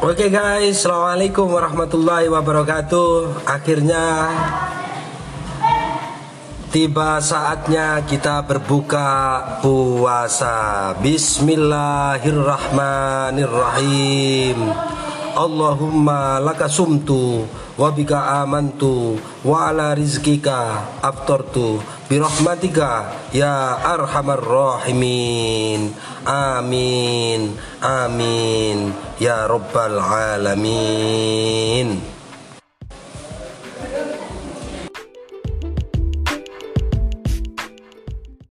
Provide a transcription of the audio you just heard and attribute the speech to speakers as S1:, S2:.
S1: Oke okay guys, Assalamualaikum warahmatullahi wabarakatuh. Akhirnya Tiba saatnya kita berbuka puasa. Bismillahirrahmanirrahim. Allahumma laka sumtu Wabika amantu Wa ala rizkika Aftortu Birahmatika Ya arhamar rahimin. آمين. آمين. يا رب العالمين.